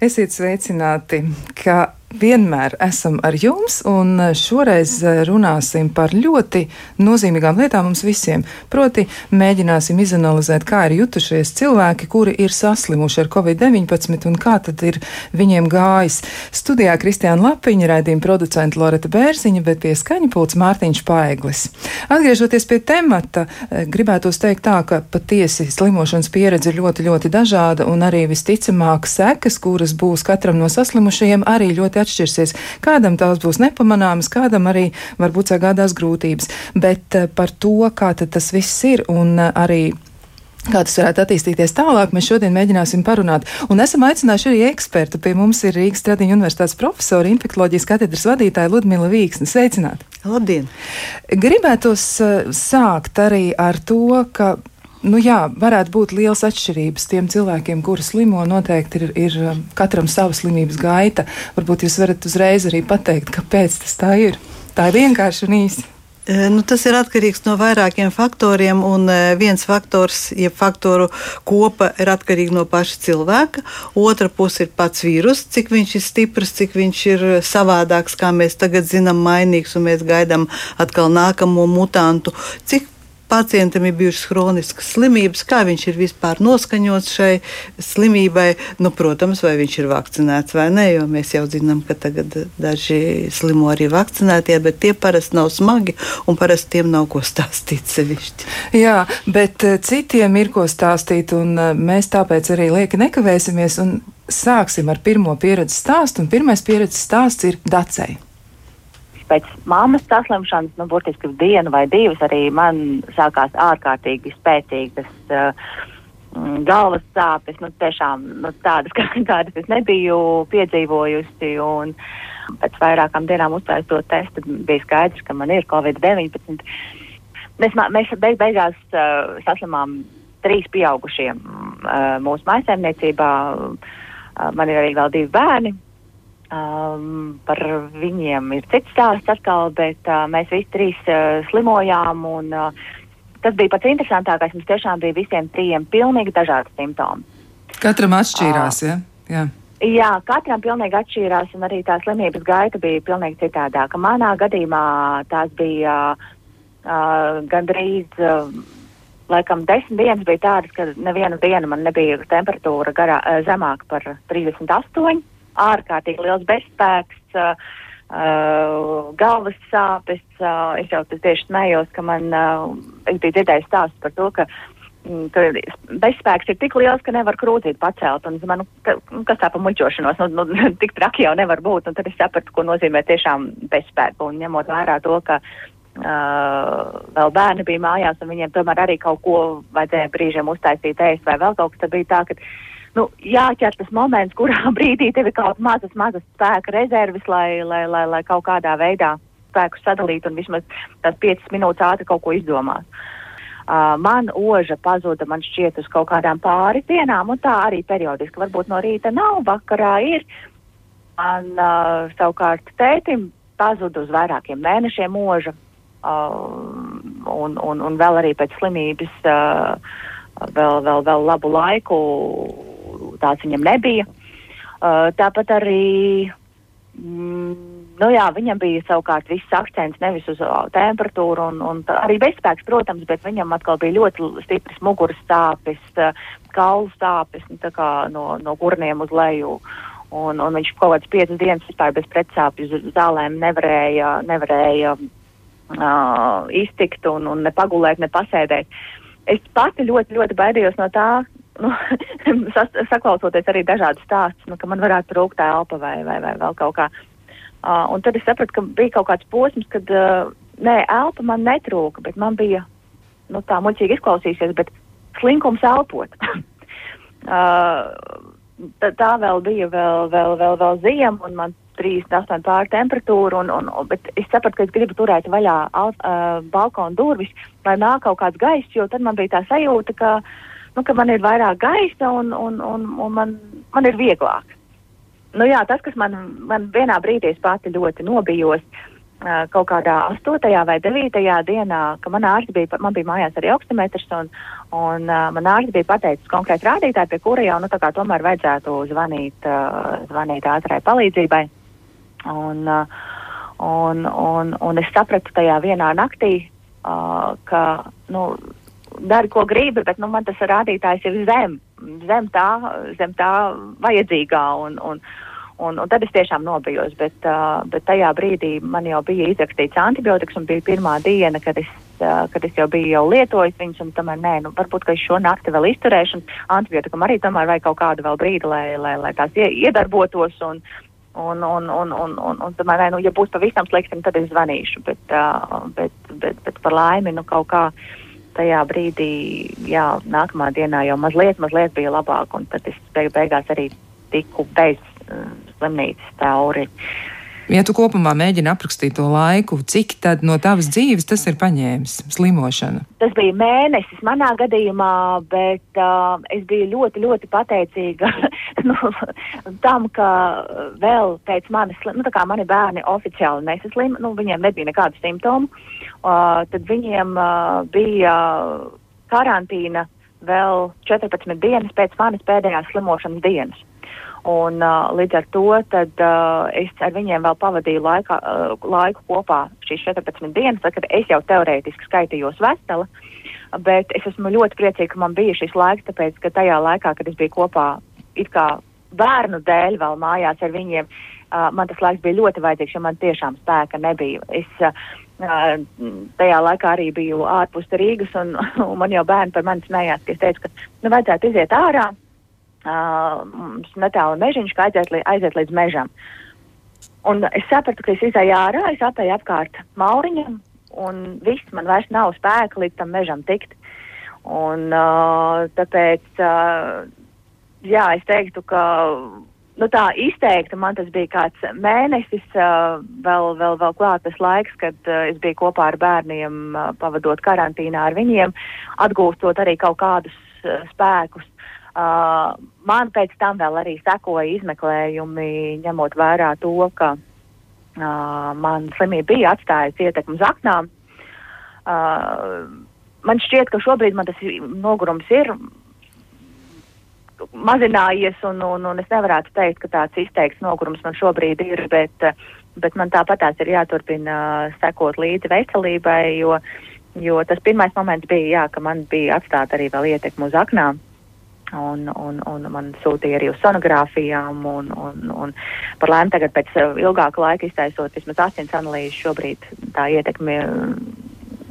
Esiet sveicināti, ka vienmēr esam ar jums, un šoreiz eh, runāsim par ļoti nozīmīgām lietām mums visiem. Proti, mēģināsim izanalizēt, kā ir jutušies cilvēki, kuri ir saslimuši ar covid-19 un kā tad ir viņiem gājis. Studijā Kristiāna Lapiņa, raidījuma producenta Loreta Bērziņa, bet pie skaņa pults Mārtiņš Paeglis. Atgriežoties pie temata, eh, gribētos teikt tā, ka patiesi slimošanas pieredze ir ļoti, ļoti dažāda, un arī visticamāk sekas, kuras būs katram no saslimušajiem, arī ļoti atšķirsies. Kādam tās būs nepamanāmas, kādam arī varbūt sagādās grūtības. Bet eh, par to, kā tas viss ir un eh, arī Kā tas varētu attīstīties tālāk, mēs šodien mēģināsim parunāt. Un esam aicinājuši arī ekspertu. Pie mums ir Rīgas Tradiņu universitātes profesora, infektuoloģijas katedras vadītāja Ludmila Vīksne. Sveicināti! Labdien! Gribētos uh, sākt arī ar to, ka Nu jā, varētu būt liels atšķirības tiem cilvēkiem, kuri slimo. Noteikti ir, ir um, katram sava slimības gaita. Varbūt jūs varat uzreiz arī pateikt, kāpēc tas tā ir. Tā ir vienkārši un īsi. E, nu, tas ir atkarīgs no vairākiem faktoriem, un e, viens faktors, jeb faktoru kopa, ir atkarīga no paša cilvēka. Otra puse ir pats vīrus, cik viņš ir stiprs, cik viņš ir savādāks, kā mēs tagad zinām, mainīgs, un mēs gaidām atkal nākamo mutantu. Cik pacientam ir bijušas chroniskas slimības, kā viņš ir vispār noskaņots šai slimībai. Nu, protams, vai viņš ir vakcinēts vai nē, jo mēs jau zinām, ka tagad daži slimo arī vakcinētie, bet tie parasti nav smagi un parasti tiem nav ko stāstīt sevišķi. Jā, bet eh, citiem ir ko stāstīt, un eh, mēs tāpēc arī lieki nekavēsimies un sāksim ar pirmo pieredzes stāstu, un pirmais pieredzes stāsts ir Dacei pēc mammas saslimšanas, nu, burtiski dienu vai divas, arī man sākās ārkārtīgi spēcīgas uh, galvas sāpes, nu, tiešām nu, tādas, kā, kādas es nebiju piedzīvojusi. Un pēc vairākām dienām uztaisot testu, bija skaidrs, ka man ir Covid-19. Mēs, mēs beig, beigās uh, saslimām trīs pieaugušiem uh, mūsu mājasēmniecībā. Uh, man ir arī vēl divi bērni, Um, par viņiem ir cits stāsts atkal, bet uh, mēs visi trīs uh, slimojām. Un, uh, tas bija pats interesantākais. Mums tiešām bija visiem trijiem pilnīgi dažādi simptomi. Katram atšķīrās, uh, ja? Jā. Jā, katram pilnīgi atšķīrās, un arī tā slimības gaita bija pilnīgi citādāka. Manā gadījumā tās bija uh, gandrīz. Uh, Laikam desmit dienas bija tādas, ka nevienu dienu man nebija temperatūra garā, zemāka par 38 ārkārtīgi liels bezspēks, uh, uh, galvas sāpes. Uh, es jau tieši smējos, ka man uh, bija dzirdējis stāsts par to, ka mm, ka bezspēks ir tik liels, ka nevar krūtīt pacelt. Un domāju, nu, ka, nu, kas tā pa muļķošanos, nu, nu, tik traki jau nevar būt. Un tad es sapratu, ko nozīmē tiešām bezspēku. Un ņemot vērā to, ka uh, vēl bērni bija mājās un viņiem tomēr arī kaut ko vajadzēja brīžiem uztaisīt ēst vai vēl kaut kas, tad bija tā, ka nu, jāķer tas moments, kurā brīdī tev ir kaut mazas, mazas spēka rezerves, lai, lai, lai, lai kaut kādā veidā spēku sadalītu un vismaz tās piecas minūtes ātri kaut ko izdomāt. Uh, man oža pazuda, man šķiet, uz kaut kādām pāris dienām, un tā arī periodiski. Varbūt no rīta nav, vakarā ir. Man uh, savukārt tētim pazuda uz vairākiem mēnešiem oža, uh, un, un, un vēl arī pēc slimības uh, vēl, vēl, vēl labu laiku tāds viņam nebija. Uh, tāpat arī, mm, nu jā, viņam bija savukārt viss akcents nevis uz uh, temperatūru un, un arī bezspēks, protams, bet viņam atkal bija ļoti stipras muguras stāpes, uh, kaulu stāpes, nu, kā no, no gurniem uz leju. Un, un viņš kaut kādas piecas dienas vispār bez pretsāpju zālēm nevarēja, nevarēja uh, iztikt un, un ne pagulēt, ne pasēdēt. Es pati ļoti, ļoti baidījos no tā, nu, saklausoties arī dažādas stāstus, nu, ka man varētu trūkt elpa vai, vai, vai vēl kaut kā. Uh, un tad es sapratu, ka bija kaut kāds posms, kad uh, nē, elpa man netrūka, bet man bija nu, tā muļķīgi izklausīsies, bet slinkums elpot. uh, tā, vēl bija vēl, vēl, vēl, vēl ziema, un man 38 pāri temperatūra, un, un, bet es sapratu, ka es gribu turēt vaļā uh, balkona durvis, lai nāk kaut kāds gaiss, jo tad man bija tā sajūta, ka uh, nu, ka man ir vairāk gaisa un, un, un, un man, man ir vieglāk. Nu, jā, tas, kas man, man vienā brīdī pati ļoti nobijos, kaut kādā 8. vai 9. dienā, ka man ārsts bija, man bija mājās arī augstimetrs, un, un uh, man ārsts bija pateicis konkrēti rādītāji, pie kura jau, nu, tomēr vajadzētu zvanīt, uh, zvanīt ātrai palīdzībai. Un, uh, un, un, un es sapratu tajā vienā naktī, uh, ka, nu, dari, ko gribi, bet, nu, man tas rādītājs ir zem, zem tā, zem tā vajadzīgā, un, un, Un, un tad es tiešām nobijos, bet, uh, bet tajā brīdī man jau bija izrakstīts antibiotikas, un bija pirmā diena, kad es, uh, kad es jau biju jau lietojis viņus, un tomēr nē, nu, varbūt, ka es šo nakti vēl izturēšu, un antibiotikam arī tomēr vajag kaut kādu vēl brīdi, lai, lai, lai tās iedarbotos, un, un, un, un, un, un, un tomēr, nē, nu, ja būs pavisam slikti, tad es zvanīšu, bet, uh, bet, bet, bet par laimi, nu, kaut kā tajā brīdī, jā, nākamā dienā jau mazliet, mazliet bija labāk, un tad es beig beigās arī tiku bez slimnīcas tauri. Ja tu kopumā mēģini aprakstīt to laiku, cik tad no tavas dzīves tas ir paņēmis slimošana? Tas bija mēnesis manā gadījumā, bet uh, es biju ļoti, ļoti pateicīga nu, tam, ka vēl pēc manis, nu tā kā mani bērni oficiāli nesaslima, nu viņiem nebija nekādu simptomu, uh, tad viņiem uh, bija karantīna vēl 14 dienas pēc manis pēdējās slimošanas dienas. Un, uh, līdz ar to tad, uh, es ar viņiem vēl pavadīju laikā, uh, laiku kopā šīs 14 dienas, tad, kad es jau teorētiski skaitījos vesela. Bet es esmu ļoti priecīga, ka man bija šis laiks, tāpēc, ka tajā laikā, kad es biju kopā it kā bērnu dēļ vēl mājās ar viņiem, uh, man tas laiks bija ļoti vajadzīgs, jo man tiešām spēka nebija. Es, uh, tajā laikā arī biju ārpus Rīgas, un, un man jau bērni par mani smējās, ka es teicu, ka nu, vajadzētu iziet ārā, mums netālu mežiņš, kā aiziet, aiziet līdz mežam. Un es sapratu, ka es izēju ārā, es apēju apkārt mauriņam, un viss man vairs nav spēka līdz tam mežam tikt. Un uh, tāpēc, uh, jā, es teiktu, ka nu, tā izteikti man tas bija kāds mēnesis, vēl, vēl, vēl klāt tas laiks, kad es biju kopā ar bērniem, pavadot karantīnā ar viņiem, atgūstot arī kaut kādus spēkus. Man pēc tam vēl arī sekoja izmeklējumi, ņemot vērā to, ka man slimība bija atstājusi ietekmi uz aknām. Man šķiet, ka šobrīd man tas nogurums ir mazinājies, un, un, un es nevarētu teikt, ka tāds izteikts nogurums man šobrīd ir, bet, bet man tāpatās ir jāturpina sekot līdzi veselībai, jo, jo tas pirmais moments bija, jā, ka man bija atstāta arī vēl ietekme uz aknām. Un, un, un man sūtīja arī uz sonogrāfijām, un, un, un par lēmu tagad pēc uh, ilgāka laika iztaisot vismaz asins analīzi, šobrīd tā ietekme,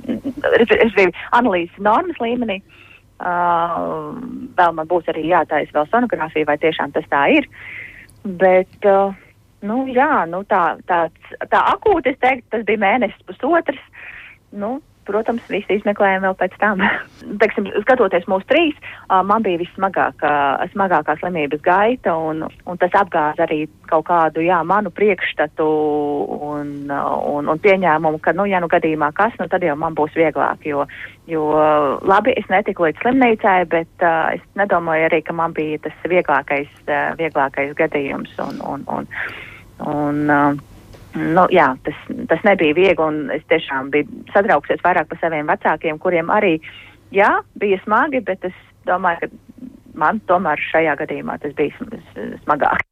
respektīvi, analīzes normas līmenī. Uh, vēl man būs arī jātaisa vēl sonogrāfija, vai tiešām tas tā ir. Bet, uh, nu jā, nu tā, tā, tā akūti es teiktu, tas bija mēnesis pusotrs. Nu, protams, visi izmeklējumi vēl pēc tam. Teiksim, skatoties mūsu trīs, man bija vissmagākā smagākā slimības gaita, un, un tas apgāza arī kaut kādu, jā, manu priekšstatu un, un, un pieņēmumu, ka, nu, ja nu gadījumā kas, nu, tad jau man būs vieglāk, jo, jo labi, es netiku līdz slimnīcai, bet uh, es nedomāju arī, ka man bija tas vieglākais, uh, vieglākais gadījums, un, un, un, un uh, Nu, jā, tas, tas nebija viegli, un es tiešām biju satraukusies vairāk par saviem vecākiem, kuriem arī, jā, bija smagi, bet es domāju, ka man tomēr šajā gadījumā tas bija smagāk.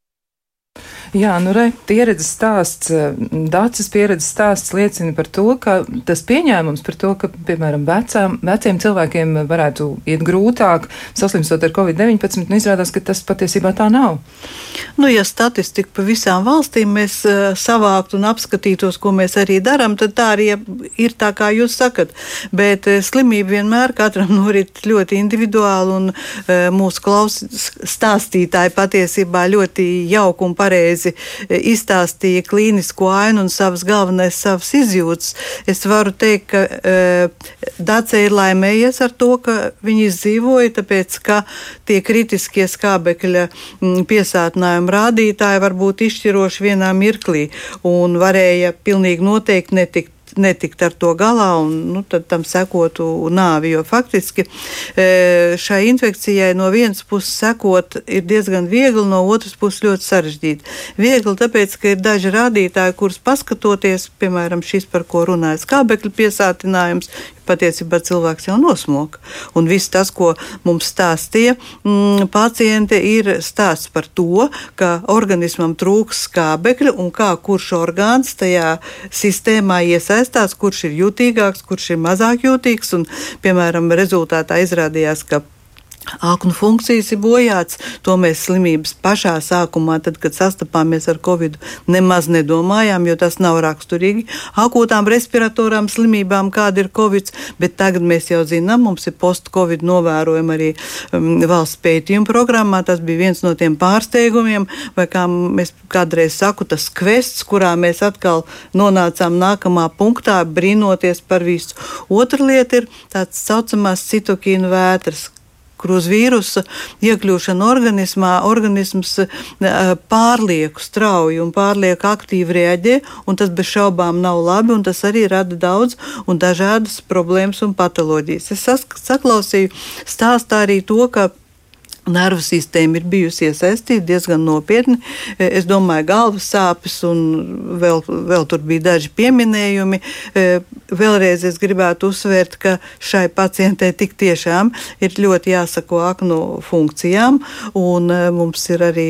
Jā, nu, re, pieredzes stāsts, eh, Dācis pieredzes stāsts liecina par to, ka tas pieņēmums par to, ka, piemēram, vecām, veciem cilvēkiem varētu iet grūtāk saslimstot ar covid-19, nu, izrādās, ka tas patiesībā tā nav. Nu, ja statistiku pa visām valstīm mēs uh, savāktu un apskatītos, ko mēs arī darām, tad tā arī ir tā, kā jūs sakat. Bet uh, slimība vienmēr katram norit ļoti individuāli, un uh, mūsu klausītāji stāstītāji patiesībā ļoti jauki un pareizi pareizi e, izstāstīja klīnisko ainu un savas galvenais savas izjūtas. Es varu teikt, ka e, Dāce ir laimējies ar to, ka viņi izdzīvoja, tāpēc, ka tie kritiskie skābekļa piesātinājuma rādītāji var būt izšķiroši vienā mirklī un varēja pilnīgi noteikti netikt netikt ar to galā un nu, tam sekotu nāvi. Jo faktiski šai infekcijai no vienas puses sekot ir diezgan viegli, no otras puses ļoti sarežģīti. Viegli tāpēc, ka ir daži rādītāji, kurus paskatoties, piemēram, šis, par ko runājas, kābekļa piesātinājums, patiesībā cilvēks jau nosmoka. Un viss tas, ko mums stāstīja mm, pacienti, ir stāsts par to, ka organismam trūks skābekļa un kā kurš orgāns tajā sistēmā iesaistās, kurš ir jutīgāks, kurš ir mazāk jutīgs. Un, piemēram, rezultātā izrādījās, ka Aknu funkcijas ir bojāts. To mēs slimības pašā sākumā, tad, kad sastapāmies ar covid, nemaz nedomājām, jo tas nav raksturīgi akūtām respiratorām slimībām, kāda ir covid. Bet tagad mēs jau zinām, mums ir post-covid novērojumi arī um, valsts pētījuma programmā. Tas bija viens no tiem pārsteigumiem, vai kā mēs kādreiz saku, tas kvests, kurā mēs atkal nonācām nākamā punktā, brīnoties par visu. Otra lieta ir tāds saucamās citokīnu vētras kur uz vīrusa iekļūšana organismā, organisms eh, pārlieku strauji un pārlieku aktīvi reaģē, un tas bez šaubām nav labi, un tas arī rada daudz un dažādas problēmas un patoloģijas. Es saklausīju stāstā arī to, ka Nervu sistēma ir bijusi iesaistīta diezgan nopietni. E, es domāju, galvas sāpes, un vēl, vēl tur bija daži pieminējumi. E, vēlreiz es gribētu uzsvērt, ka šai pacientei tik tiešām ir ļoti jāsako aknu funkcijām, un e, mums ir arī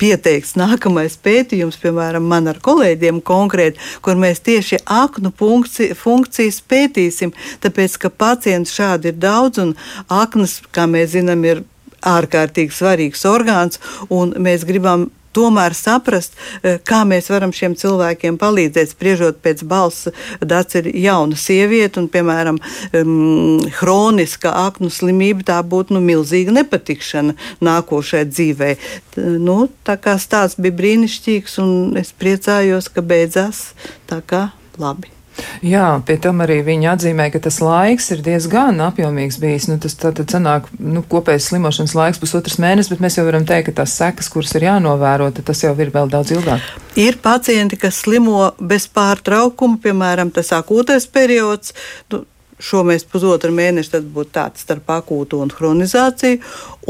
pieteikts nākamais pētījums, piemēram, man ar kolēģiem konkrēti, kur mēs tieši aknu funkci, funkcijas pētīsim, tāpēc, ka pacientu šādi ir daudz, un aknas, kā mēs zinām, ir ārkārtīgi svarīgs orgāns, un mēs gribam tomēr saprast, eh, kā mēs varam šiem cilvēkiem palīdzēt. Spriežot pēc balss, Dārts ir jauna sieviete, un, piemēram, um, hroniska aknu slimība tā būtu nu, milzīga nepatikšana nākošajai dzīvē. T, nu, tā kā stāsts bija brīnišķīgs, un es priecājos, ka beidzās tā kā labi. Jā, pie tam arī viņi atzīmē, ka tas laiks ir diezgan apjomīgs bijis. Nu, tas tad sanāk nu, kopējais slimošanas laiks pusotras mēnesis, bet mēs jau varam teikt, ka tās sekas, kuras ir jānovēro, tas jau ir vēl daudz ilgāk. Ir pacienti, kas slimo bez pārtraukuma, piemēram, tas akūtais periods. Nu, šo mēs pusotru mēnešu, tad būtu tāds starp akūtu un chronizāciju,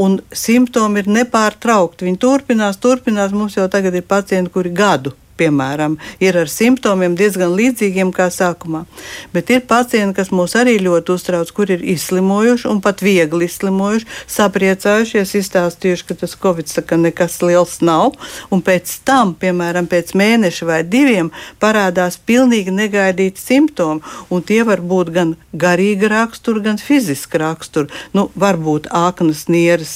un simptomi ir nepārtraukti. Viņi turpinās, turpinās. Mums jau tagad ir pacienti, kuri gadu piemēram, ir ar simptomiem diezgan līdzīgiem kā sākumā. Bet ir pacienti, kas mūs arī ļoti uztrauc, kur ir izslimojuši un pat viegli izslimojuši, sapriecājušies, izstāstījuši, ka tas covid saka, nekas liels nav. Un pēc tam, piemēram, pēc mēneša vai diviem, parādās pilnīgi negaidīti simptomi. Un tie var būt gan garīga rakstura, gan fiziska rakstura. Nu, varbūt āknas, nieras,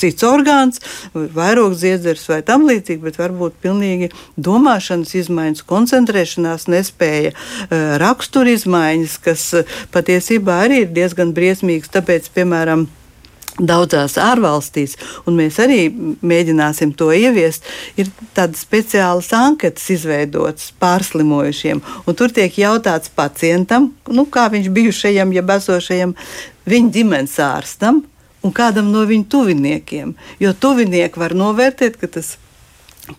cits orgāns, vairāk dziedzers vai tam līdzīgi, bet varbūt pilnīgi domāšana domāšanas izmaiņas, koncentrēšanās nespēja, eh, rakstura izmaiņas, kas eh, patiesībā arī ir diezgan briesmīgas. Tāpēc, piemēram, Daudzās ārvalstīs, un mēs arī mēģināsim to ieviest, ir tādas speciālas anketas izveidotas pārslimojušiem. Tur tiek jautāts pacientam, nu, kā viņš bijušajam, ja esošajam, viņa ģimenes ārstam un kādam no viņa tuviniekiem. Jo tuvinieki var novērtēt, ka tas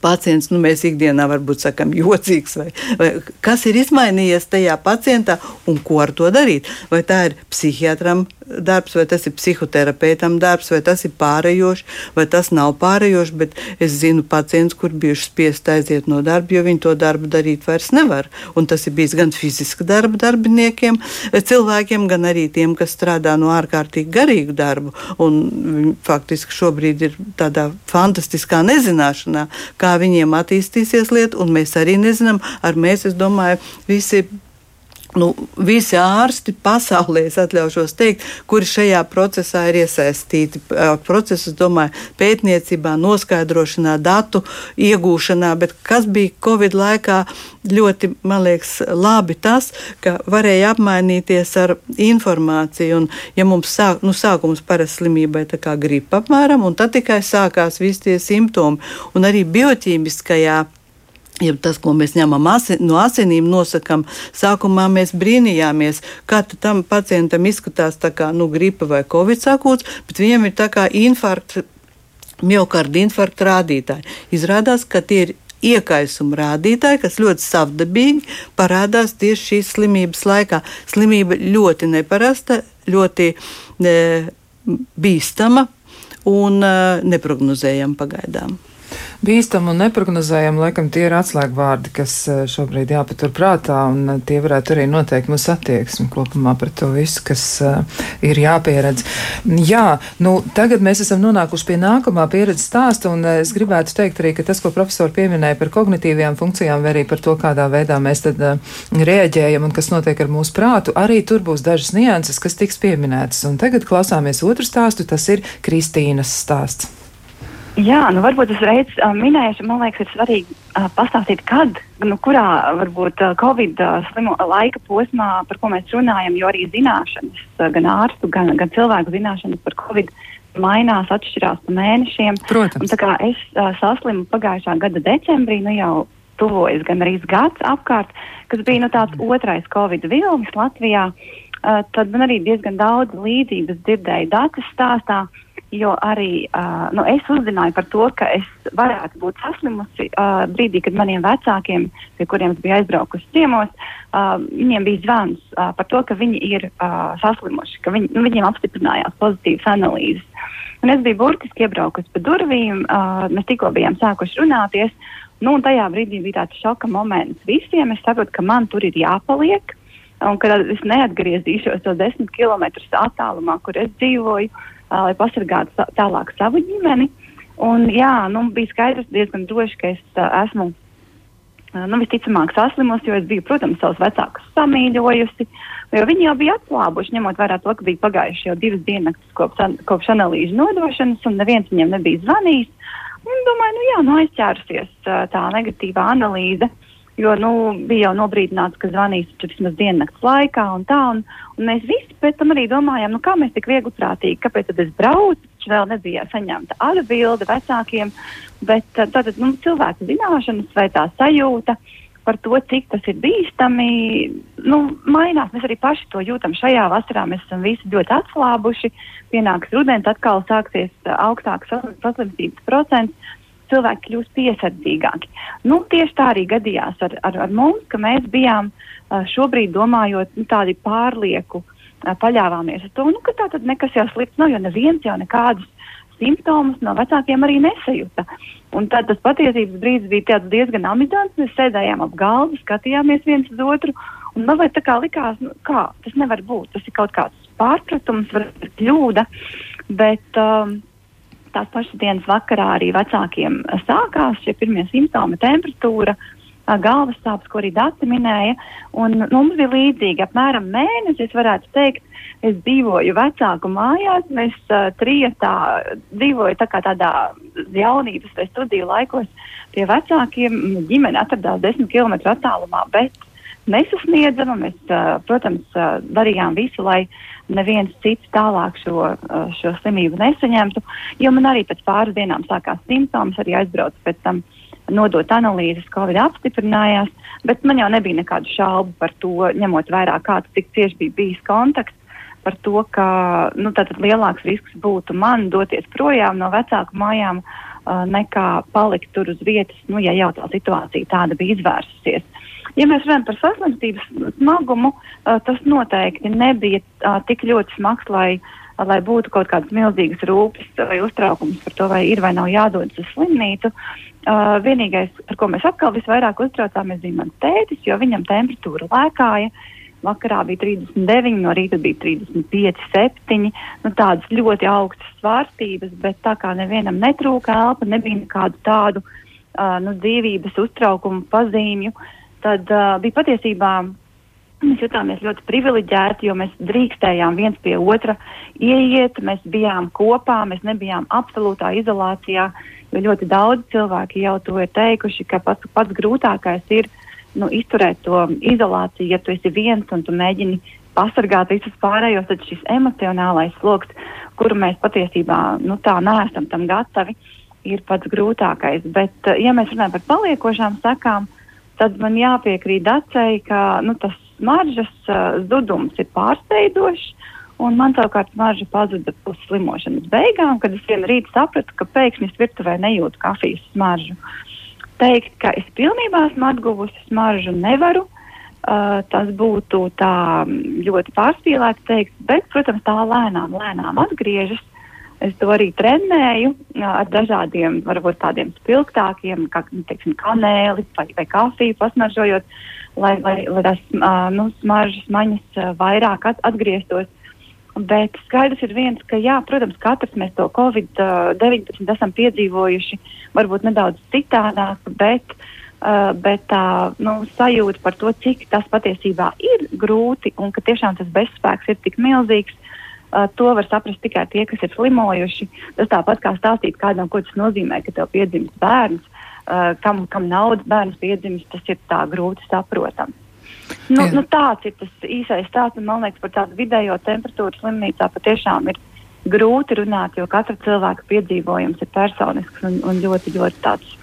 pacients, nu, mēs ikdienā varbūt sakām, jocīgs, vai, vai kas ir izmainījies tajā pacientā un ko ar to darīt. Vai tā ir psihiatram darbs, vai tas ir psihoterapeitam darbs, vai tas ir pārējošs, vai tas nav pārējošs, bet es zinu pacients, kur bijuši spiest aiziet no darba, jo viņi to darbu darīt vairs nevar. Un tas ir bijis gan fiziska darba darbiniekiem, cilvēkiem, gan arī tiem, kas strādā no ārkārtīgi garīgu darbu. Un viņi faktiski šobrīd ir tādā fantastiskā nezināšanā, kā viņiem attīstīsies lieta, un mēs arī nezinām, ar mēs, es domāju, visi nu, visi ārsti pasaulē, es atļaušos teikt, kuri šajā procesā ir iesaistīti. Procesus, domāju, pētniecībā, noskaidrošanā, datu iegūšanā, bet kas bija Covid laikā ļoti, man liekas, labi tas, ka varēja apmainīties ar informāciju. Un, ja mums sāk, nu, sākums parasti slimībai tā kā gripa apmēram, un tad tikai sākās visi tie simptomi. Un arī bioķīmiskajā Ja tas, ko mēs ņemam asi, no asinīm, nosakām, sākumā mēs brīnījāmies, kā tam pacientam izskatās tā kā nu, gripa vai covid sakūts, bet viņam ir tā kā infarkts, miocarda infarkta rādītāji. Izrādās, ka tie ir iekaisuma rādītāji, kas ļoti savdabīgi parādās tieši šīs slimības laikā. Slimība ļoti neparasta, ļoti ne, bīstama un uh, neprognozējama pagaidām bīstam un neparedzējam, laikam tie ir atslēgvārdi, kas eh, šobrīd jāpatur prātā, un eh, tie varētu arī noteikt mūsu attieksmi kopumā par to visu, kas uh, ir jāpieredz. Jā, nu, tagad mēs esam nonākuši pie nākamā pieredzes stāsta, un es gribētu teikt arī, ka tas, ko profesori pieminēja par kognitīvajām funkcijām, vai arī par to, kādā veidā mēs tad reaģējam un kas notiek ar mūsu prātu, arī tur būs dažas nianses, kas tiks pieminētas. Un tagad klausāmies otru stāstu, tas ir Kristīnas stāsts. Jā, nu varbūt es reiz uh, minēšu, man liekas, ir svarīgi uh, pastāstīt, kad, nu, kurā varbūt uh, Covid uh, slimo laika posmā, par ko mēs runājam, jo arī zināšanas, uh, gan ārstu, gan, gan cilvēku zināšanas par Covid mainās, atšķirās pa mēnešiem. Protams. Un, tā kā es uh, saslimu pagājušā gada decembrī, nu jau tuvojas gan arī gads apkārt, kas bija nu, tāds otrais Covid vilnis Latvijā, uh, tad man arī diezgan daudz līdzības dzirdēju datus stāstā. Uh, jo arī uh, nu, es uzzināju par to, ka es varētu būt saslimusi uh, brīdī, kad maniem vecākiem, pie kuriem es biju aizbraukusi ciemos, uh, viņiem bija zvans uh, par to, ka viņi ir uh, saslimuši, ka viņi, nu, viņiem apstiprinājās pozitīvas analīzes. Un es biju burtiski iebraukusi pa durvīm, uh, mēs tikko bijām sākuši runāties, nu, tajā brīdī bija tāds šoka moments visiem. Es saprotu, ka man tur ir jāpaliek. Un kad es neatgriezīšos to desmit kilometrus attālumā, kur es dzīvoju, uh, lai pasargātu tālāk savu ģimeni. Un, jā, nu, bija skaidrs diezgan droši, ka es esmu nu, visticamāk saslimusi, jo es biju, protams, savus vecākus samīļojusi, jo viņi jau bija atslābuši, ņemot vērā to, ka bija pagājuši jau divas dienas kopš, kopš analīžu nodošanas, un neviens viņiem nebija zvanījis. Un domāju, nu jā, nu aizķērusies tā negatīvā analīze. Uh, Jo nu, bija jau nobrīdināts, ka zvanīs vismaz diennakts laikā un tā. Un, un mēs visi pēc tam arī domājām, nu, kā mēs tik viegli prātīgi, kāpēc tad es braucu. Vēl nebija saņemta atbilde vecākiem, bet tātad nu, cilvēku zināšanas vai tā sajūta par to, cik tas ir bīstami, nu, mainās. Mēs arī paši to jūtam šajā vasarā. Mēs esam visi ļoti atslābuši. Pienāks rudens, atkal sāksies augstāks saslimstības procents cilvēki kļūst piesardzīgāki. Nu, tieši tā arī gadījās ar, ar, ar mums, ka mēs bijām šobrīd domājot nu, tādi pārlieku, paļāvāmies uz to, nu, ka tā tad nekas jau slikts nav, jo neviens jau nekādus simptomus no vecākiem arī nesajūta. Un tad tas patiesības brīdis bija diezgan amizants. Mēs sēdējām ap galdu, skatījāmies viens uz otru. Un man tā kā likās, nu, kā tas nevar būt. Tas ir kaut kāds pārpratums, varbūt kļūda. Bet um, tās pašas dienas vakarā arī vecākiem sākās šie pirmie simptomi - temperatūra, galvas sāpes, ko arī dati minēja. Un mums bija līdzīgi apmēram mēnesis, varētu teikt, es dzīvoju vecāku mājās, mēs uh, trijotā dzīvoju tā kā tādā jaunības vai studiju laikos pie vecākiem. Ģimene atradās desmit km attālumā, bet nesasniedzama. Mēs, uh, protams, uh, darījām visu, lai neviens cits tālāk šo, uh, šo slimību nesaņemtu. Jo man arī pēc pāris dienām sākās simptoms, arī aizbraucu pēc tam nodot analīzes, Covid apstiprinājās, bet man jau nebija nekādu šaubu par to, ņemot vērā, kāds tik cieši bija bijis kontakts. Par to, ka nu, lielāks risks būtu man doties projām no vecāku mājām, uh, nekā palikt tur uz vietas, nu, ja jau tā situācija tāda bija izvērsusies. Ja mēs runājam par saslimstības smagumu, tas noteikti nebija tik ļoti smags, lai, lai būtu kaut kādas milzīgas rūpes vai uztraukums par to, vai ir vai nav jādodas uz slimnīcu. Uh, vienīgais, par ko mēs atkal visvairāk uztraucāmies, bija mans tētis, jo viņam temperatūra lēkāja. Vakarā bija 39, no rīta bija 35, 7. Nu, tādas ļoti augstas svārstības, bet tā kā nevienam netrūka elpa, nebija nekādu tādu uh, nu, dzīvības uztraukumu pazīmju. Uh, tad uh, bija patiesībā mēs jutāmies ļoti privileģēti, jo mēs drīkstējām viens pie otra ieiet, mēs bijām kopā, mēs nebijām absolūtā izolācijā, jo ļoti daudz cilvēki jau to ir teikuši, ka pats, pats grūtākais ir nu, izturēt to izolāciju, ja tu esi viens un tu mēģini pasargāt visus pārējos, tad šis emocionālais sloks, kuru mēs patiesībā nu, tā neesam tam gatavi, ir pats grūtākais. Bet, ja mēs runājam par paliekošām sekām, tad man jāpiekrīt Dacei, ka nu, tas smaržas uh, zudums ir pārsteidzošs. Un man savukārt smarža pazuda uz slimošanas beigām, kad es vienu rītu sapratu, ka pēkšņi es virtuvē nejūtu kafijas smaržu. teikt, ka es pilnībā esmu atguvusi smaržu, nevaru. Uh, tas būtu tā ļoti pārspīlēti teikt, bet, protams, tā lēnām, lēnām atgriežas. Es to arī trenēju ar dažādiem, varbūt tādiem spilgtākiem, kā nu, teiksim, kanēli vai, vai kafiju pasmaržojot, lai, lai, lai tās nu, smaržas maņas vairāk at, atgrieztos. Bet skaidrs ir viens, ka, jā, protams, katrs mēs to Covid-19 esam piedzīvojuši, varbūt nedaudz citādāk, bet, uh, bet tā nu, sajūta par to, cik tas patiesībā ir grūti un ka tiešām tas bezspēks ir tik milzīgs. Uh, to var saprast tikai tie, kas ir slimojuši. Tas tāpat kā stāstīt kādam, ko tas nozīmē, ka tev piedzimst bērns, uh, kam, kam nav bērns piedzimst, tas ir tā grūti saprotams. Nu, Jā. nu, tāds ir tas īsais stāsts. Man liekas, par tādu vidējo temperatūru slimnīcā patiešām ir grūti runāt, jo katra cilvēka piedzīvojums ir personisks un, un ļoti, ļoti tāds.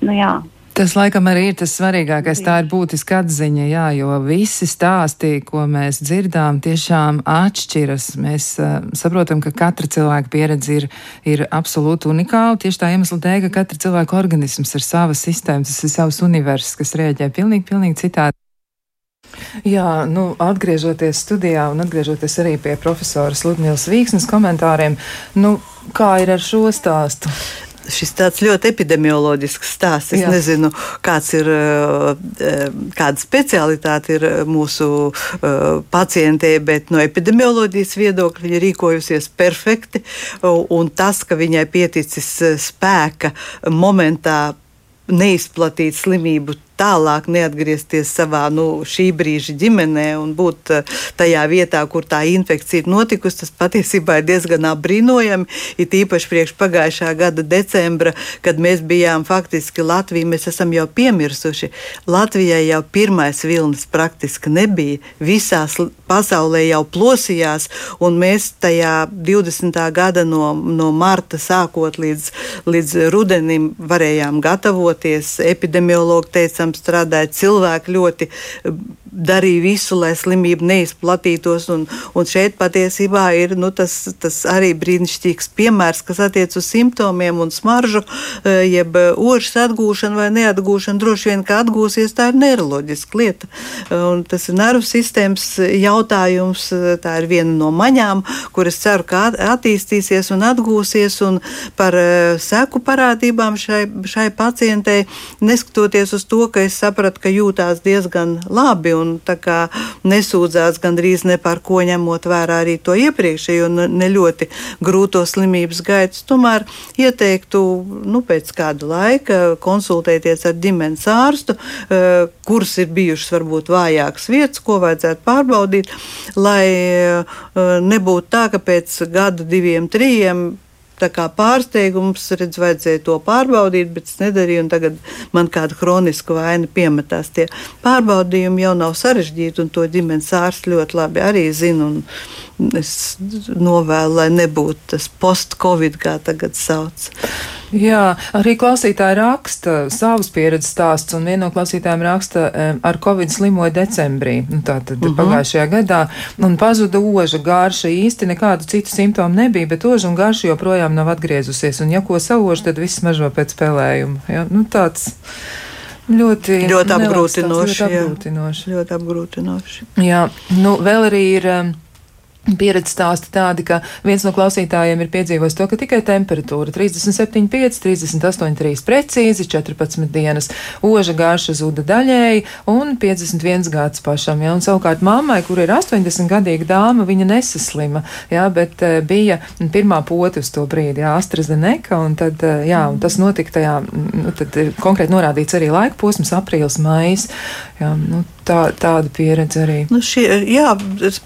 Nu, jā, Tas laikam arī ir tas svarīgākais. Tā ir būtiska atziņa, jā, jo visi stāsti, ko mēs dzirdām, tiešām atšķiras. Mēs uh, saprotam, ka katra cilvēka pieredze ir, ir absolūti unikāla. Tieši tā iemesla dēļ, ka katra cilvēka organisms ir sava sistēma, tas ir savs universs, kas rēģē pilnīgi, pilnīgi citādi. Jā, nu, atgriežoties studijā un atgriežoties arī pie profesoras Ludmīlas Vīksnes komentāriem, nu, kā ir ar šo stāstu? Šis tāds ļoti epidemioloģisks stāsts. Es Jā. nezinu, kāds ir, eh, kāda specialitāte ir mūsu uh, pacientei, bet no epidemioloģijas viedokļa viņa rīkojusies perfekti. Un tas, ka viņai pieticis eh, spēka momentā neizplatīt slimību tālāk neatgriezties savā nu, šī brīža ģimenē un būt eh, tajā vietā, kur tā infekcija ir notikusi, tas patiesībā ir diezgan apbrīnojami. It īpaši priekš pagājušā gada decembra, kad mēs bijām faktiski Latvija, mēs esam jau piemirsuši. Latvijai jau pirmais vilnis praktiski nebija. Visās pasaulē jau plosījās, un mēs tajā 20. gada no, no marta sākot līdz, līdz rudenim varējām gatavoties. Epidemiologi teica, esam strādājuši cilvēki ļoti darīja visu, lai slimība neizplatītos. Un, un šeit patiesībā ir nu, tas, tas arī brīnišķīgs piemērs, kas attiec uz simptomiem un smaržu, e, jeb ožas atgūšanu vai neatgūšanu. Droši vien, ka atgūsies, tā ir neiroloģiska lieta. Un tas ir nervu sistēmas jautājums. Tā ir viena no maņām, kuras ceru, ka attīstīsies un atgūsies. Un par e, seku parādībām šai, šai pacientei, neskatoties uz to, ka es sapratu, ka jūtās diezgan labi un nesūdzās gandrīz ne par ko ņemot vērā arī to iepriekšējo ne ļoti grūto slimības gaitu. Tomēr ieteiktu nu, pēc kāda laika konsultēties ar ģimenes ārstu, eh, kuras ir bijušas varbūt vājākas vietas, ko vajadzētu pārbaudīt, lai eh, nebūtu tā, ka pēc gada, diviem, trījiem tā kā pārsteigums, redz, vajadzēja to pārbaudīt, bet es nedarīju, un tagad man kāda kroniska vaina piemetās. Tie pārbaudījumi jau nav sarežģīti, un to ģimenes ārsts ļoti labi arī zina. Es novēlu, lai nebūtu tas post-covid, kā tagad sauc. Jā, arī klausītāji raksta savus pieredzes stāstus, un viena no klausītājiem raksta, ar covid slimoja decembrī, nu, tātad uh mhm. -huh. pagājušajā gadā, un pazuda oža garša. Īsti nekādu citu simptomu nebija, bet oža un garša joprojām nav atgriezusies, un ja ko savož, tad viss mažo pēc spēlējuma. Ja? Nu, tāds. Ļoti, ļoti apgrūtinoši. Ļoti apgrūtinoši. Ļoti apgrūtinoši. Jā, nu, vēl arī ir. Um, Pieredze stāsta tādi, ka viens no klausītājiem ir piedzīvojis to, ka tikai temperatūra 37,5, 38,3 precīzi, 14 dienas oža gārša zuda daļēji un 51 gads pašam. Ja? Un savukārt mammai, kur ir 80 gadīga dāma, viņa nesaslima, ja? bet uh, bija pirmā poti uz to brīdi, ja? AstraZeneca, un tad, uh, jā, un tas notika tajā, nu, tad ir konkrēti norādīts arī laika posms, aprīlis, maijs. Ja? Nu, tā, tāda pieredze arī. Nu šie, jā,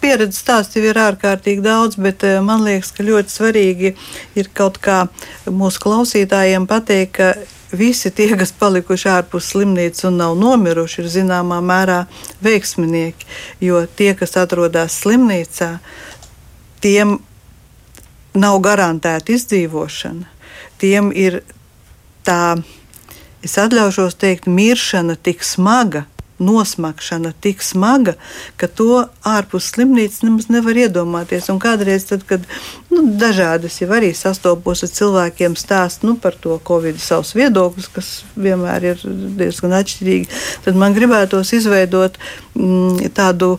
pieredzes stāsti ir ārkārtīgi daudz, bet eh, man liekas, ka ļoti svarīgi ir kaut kā mūsu klausītājiem pateikt, ka visi tie, kas palikuši ārpus slimnīcas un nav nomiruši, ir zināmā mērā veiksminieki. Jo tie, kas atrodas slimnīcā, tiem nav garantēta izdzīvošana. Tiem ir tā, es atļaušos teikt, miršana tik smaga, nosmakšana tik smaga, ka to ārpus slimnīcas nemaz nevar iedomāties. Un kādreiz, tad, kad nu, dažādas jau arī sastopos ar cilvēkiem stāst nu, par to Covid savus viedokļus, kas vienmēr ir diezgan atšķirīgi, tad man gribētos izveidot mm, tādu,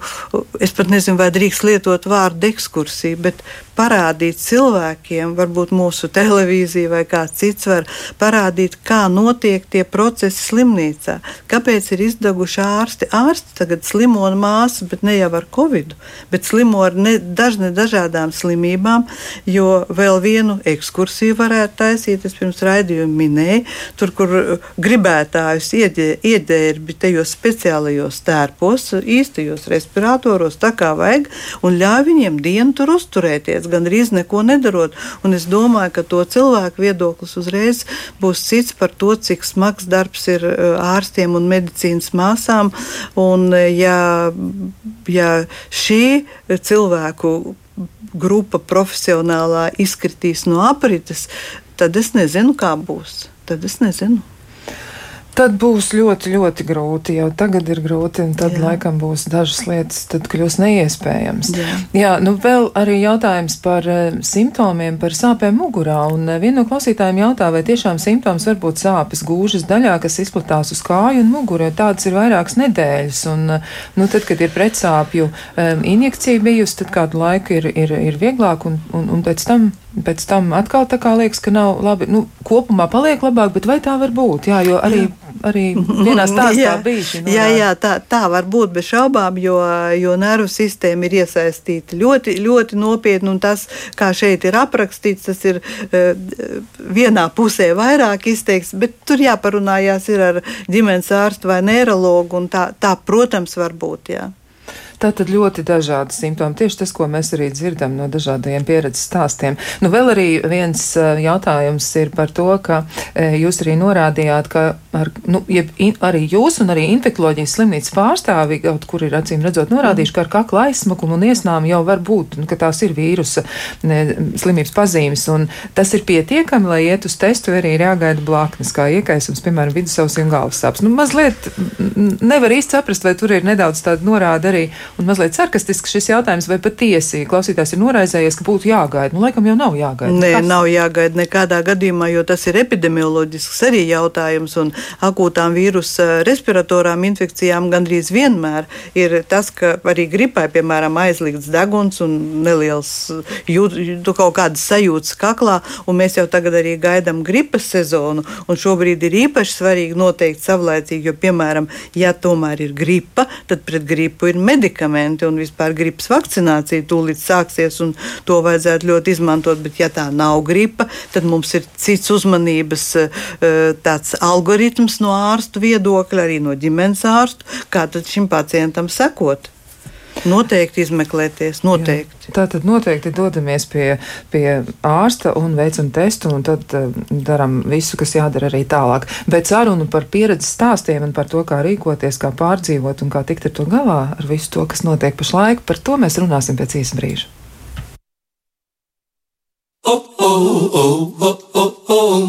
es pat nezinu, vai drīkst lietot vārdu ekskursiju, bet parādīt cilvēkiem, varbūt mūsu televīzija vai kāds cits var parādīt, kā notiek tie procesi slimnīcā. Kāpēc ir izdeguši ārsti? Ārsti tagad slimo ar māsu, bet ne jau ar covid, bet slimo ar ne, dažne dažādām slimībām, jo vēl vienu ekskursiju varētu taisīt. Es pirms raidījuma minēju, tur, kur gribētājus iedērbi tajos speciālajos tērpos, īstajos respiratoros, tā kā vajag, un ļauj viņiem dienu tur uzturēties gandrīz neko nedarot. Un es domāju, ka to cilvēku viedoklis uzreiz būs cits par to, cik smags darbs ir e, ārstiem un medicīnas māsām. Un, e, ja, ja šī cilvēku grupa profesionālā izkritīs no aprites, tad es nezinu, kā būs. Tad es nezinu. Tad būs ļoti, ļoti grūti. Jau tagad ir grūti, un tad Jā. laikam būs dažas lietas, tad kļūs neiespējams. Jā, Jā nu vēl arī jautājums par uh, simptomiem, par sāpēm mugurā. Un uh, viena no klausītājiem jautā, vai tiešām simptoms var būt sāpes gūžas daļā, kas izplatās uz kāju un muguru, jo tādas ir vairākas nedēļas. Un, uh, nu, tad, kad ir pretsāpju um, injekcija bijusi, tad kādu laiku ir, ir, ir vieglāk, un, un, un pēc tam pēc tam atkal tā kā liekas, ka nav labi. Nu, kopumā paliek labāk, bet vai tā var būt? Jā, jo arī jā arī vienā stāstā bijuši. Jā, jā tā, tā var būt bez šaubām, jo, jo nervu sistēma ir iesaistīta ļoti, ļoti nopietni. Tas, kā šeit ir aprakstīts, tas ir uh, vienā pusē vairāk izteikts, bet tur jāparunājās ar ģimenes ārstu vai neiroloģu. Tā, tā, protams, var būt. Jā. Tātad ļoti dažādi simptomi. Tieši tas, ko mēs arī dzirdam no dažādiem pieredzes stāstiem. Nu, vēl arī viens jautājums ir par to, ka jūs arī norādījāt, ka ar, nu, jeb, in, arī jūs un arī infekloģijas slimnīcas pārstāvi, kaut kur ir acīm redzot norādījuši, ka ar kakla aizsmakumu un iesnām jau var būt, ka tās ir vīrusa ne, slimības pazīmes. Un tas ir pietiekami, lai iet uz testu, arī ir jāgaida blaknes, kā iekaisums, piemēram, vidusavs un galvas sāpes. Nu, mazliet nevar īsti saprast, vai tur ir nedaudz tāda norāda arī un mazliet sarkastisks šis jautājums, vai patiesi klausītājs ir noraizējies, ka būtu jāgaida. Nu, laikam jau nav jāgaida. Nē, Kas? nav jāgaida nekādā gadījumā, jo tas ir epidemioloģisks arī jautājums, un akūtām vīrusa respiratorām infekcijām gandrīz vienmēr ir tas, ka arī gripai, piemēram, aizlikts deguns un neliels jūt, kaut kādas sajūtas kaklā, un mēs jau tagad arī gaidām gripas sezonu, un šobrīd ir īpaši svarīgi noteikt savlaicīgi, jo, piemēram, ja tomēr ir gripa, tad pret gripu ir medikamenti medikamenti un vispār gripas vakcinācija tūlīt sāksies, un to vajadzētu ļoti izmantot. Bet, ja tā nav gripa, tad mums ir cits uzmanības eh, tāds algoritms no ārstu viedokļa, arī no ģimenes ārstu, kā tad šim pacientam sekot. Noteikti izmeklēties, noteikti. Jā. Tā tad noteikti dodamies pie, pie ārsta un veicam testu, un tad uh, darām visu, kas jādara arī tālāk. Bet sarunu par pieredzes stāstiem un par to, kā rīkoties, kā pārdzīvot un kā tikt ar to galā, ar visu to, kas notiek pašlaik, par to mēs runāsim pēc īsa brīža.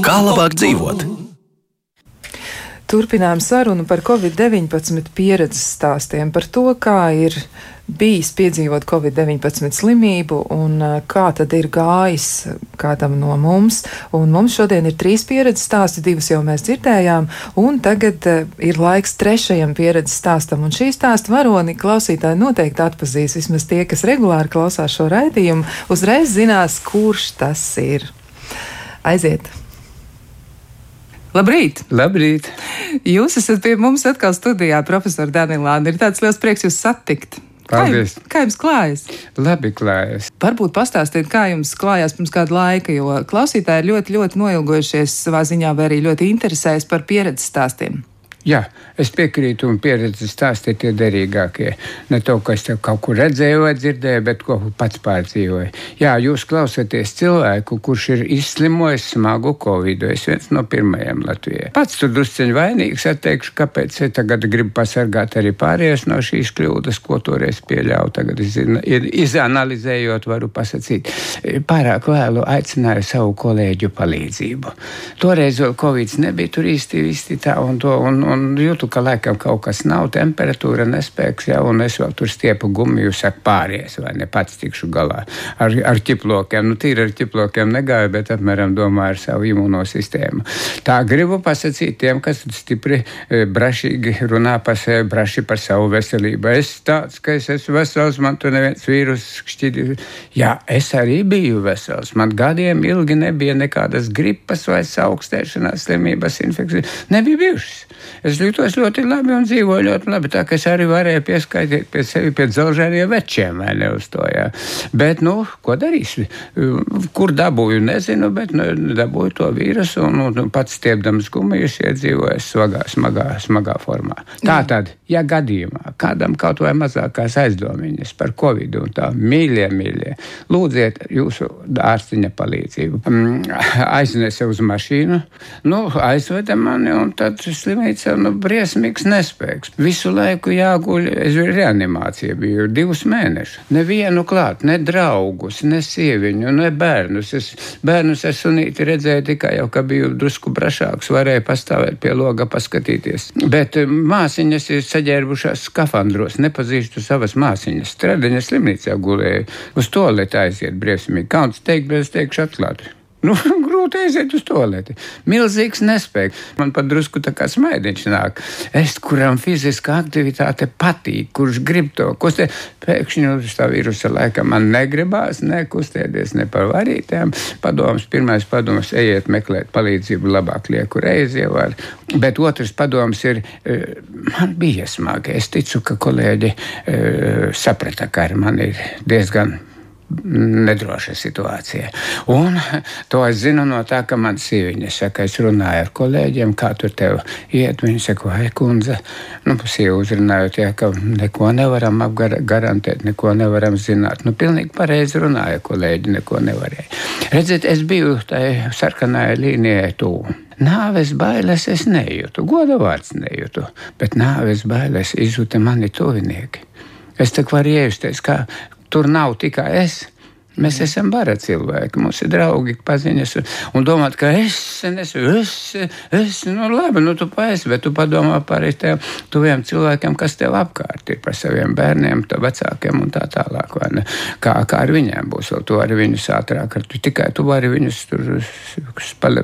Kā labāk dzīvot? Turpinām sarunu par Covid-19 pieredzes stāstiem, par to, kā ir bijis piedzīvot Covid-19 slimību un uh, kā tad ir gājis kādam no mums. Un mums šodien ir trīs pieredzes stāsti, divas jau mēs dzirdējām, un tagad uh, ir laiks trešajam pieredzes stāstam. Un šī stāsta varoni klausītāji noteikti atpazīs, vismaz tie, kas regulāri klausās šo raidījumu, uzreiz zinās, kurš tas ir. Aiziet! Labrīt! Labrīt! Jūs esat pie mums atkal studijā, profesor Danilāna. Ir tāds liels prieks jūs satikt. Paldies! Kā, kā jums klājas? Labi klājas. Varbūt pastāstiet, kā jums klājās pirms kāda laika, jo klausītāji ir ļoti, ļoti noilgojušies savā ziņā vai arī ļoti interesējas par pieredzes stāstiem. Jā, es piekrītu, un pieredzi stāsti ir tie derīgākie. Ne to, ko es kaut kur redzēju vai dzirdēju, bet ko pats pārdzīvoju. Jā, jūs klausāties cilvēku, kurš ir izslimojis smagu covid. Es viens no pirmajiem Latvijā. Pats tur drusceņi vainīgs, atteikšu, kāpēc es tagad gribu pasargāt arī pārējos no šīs kļūdas, ko toreiz pieļāvu. Tagad izanalizējot, varu pasakīt. Pārāk vēlu aicināju savu kolēģu palīdzību. Toreiz vēl covid nebija tur īsti, īsti tā un to. Un, un jūtu, ka laikam kaut kas nav, temperatūra nespēks, ja, un es vēl tur stiepu gumiju, saku, pāries, vai ne pats tikšu galā ar, ar ķiplokiem. Nu, tīri ar ķiplokiem negāju, bet apmēram domāju ar savu imunosistēmu. Tā gribu pasakīt tiem, kas stipri e, brašīgi runā par sevi, braši par savu veselību. Es tāds, ka es esmu vesels, man tur neviens vīrus šķidi. Jā, es arī biju vesels. Man gadiem ilgi nebija nekādas gripas vai augstēšanās slimības infekcijas. Nebija bijušas. Es jūtos ļoti labi un dzīvoju ļoti labi. Tā kā es arī varēju pieskaitīt pie sevi pie dzelžēniem večiem, vai ne uz to. Jā. Bet, nu, ko darīsi? Kur dabūju, nezinu, bet nu, dabūju to vīrusu un, un, un pats stiepdams gumijas iedzīvoju smagā, smagā, smagā formā. Tā tad, ja gadījumā kādam kaut vai mazākās aizdomiņas par covid un tā mīļie, mīļie, lūdziet jūsu ārstiņa palīdzību. Mm, aiznesa uz mašīnu, nu, aizveda mani un tad slimnīca, nu, briesmīgs nespēks. Visu laiku jāguļ, es biju reanimācija, biju divus mēnešus. Nevienu klāt, ne draugus, ne sieviņu, ne bērnus. Es bērnus ar sunīti redzēju tikai jau, ka biju drusku brašāks, varēju pastāvēt pie loga, paskatīties. Bet eh, māsiņas ir saģērbušās skafandros, nepazīstu savas māsiņas. Stradiņa slimnīcā gulēju, uz to lietu aiziet briesmīgi. Kauns teikt, bet es teikšu atklāti. Nu, grūti aiziet uz toleti. Milzīgs nespēks. Man pat drusku tā kā smaidiņš nāk. Es, kuram fiziskā aktivitāte patīk, kurš grib to kustēt, pēkšņi uz tā vīrusa laika man negribās nekustēties ne par varītēm. Padoms, pirmais padoms, ejiet meklēt palīdzību, labāk lieku reizi jau var. Bet otrs padoms ir, eh, man bija smagi. Es ticu, ka kolēģi eh, saprata, ka ar mani ir diezgan nedroša situācija. Un to es zinu no tā, ka man sieviņa saka, es runāju ar kolēģiem, kā tur tev iet. Viņa saka, vai kundze, nu, sievu uzrunājot, jā, ka neko nevaram apgarantēt, neko nevaram zināt. Nu, pilnīgi pareizi runāja kolēģi, neko nevarēja. Redziet, es biju tajā sarkanajā līnijā tuvu. Nāves bailes es nejūtu, goda vārds nejūtu, bet nāves bailes izjūta mani tuvinieki. Es tā varu iejusties, kā tur nav tikai es. Mēs esam bara cilvēki, mums ir draugi, paziņas, un domāt, ka es nesu, es, es, nu labi, nu tu paesi, bet tu padomā par tiem tuviem cilvēkiem, kas tev apkārt ir, par saviem bērniem, vecākiem un tā tālāk. Kā, kā ar viņiem būs, vēl tu vari viņus ātrāk, ar tu tikai tu vari viņus tur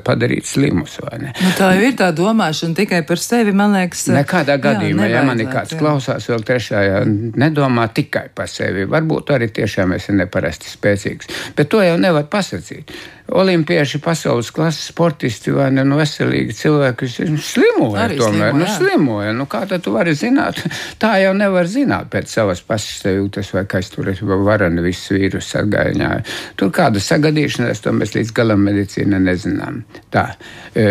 padarīt slimus? Nu, tā jau ir tā domāšana tikai par sevi, man liekas. Nekādā gadījumā, jā, ja mani kāds jā. klausās vēl trešajā, nedomā tikai par sevi. Varbūt arī tiešām esi neparasti spēcīgs spēcīgs. Bet to jau nevar pasakīt. Olimpieši, pasaules klases sportisti vai ne nu, veselīgi cilvēki slimoja. Arī tomēr slimoja, nu, slimoja. Nu, kā tu vari zināt? Tā jau nevar zināt pēc savas pašsajūtas, vai kas tur ir varani viss vīrus sargājiņā. Tur kāda sagadīšanās, to mēs līdz galam medicīna nezinām. Tā. E,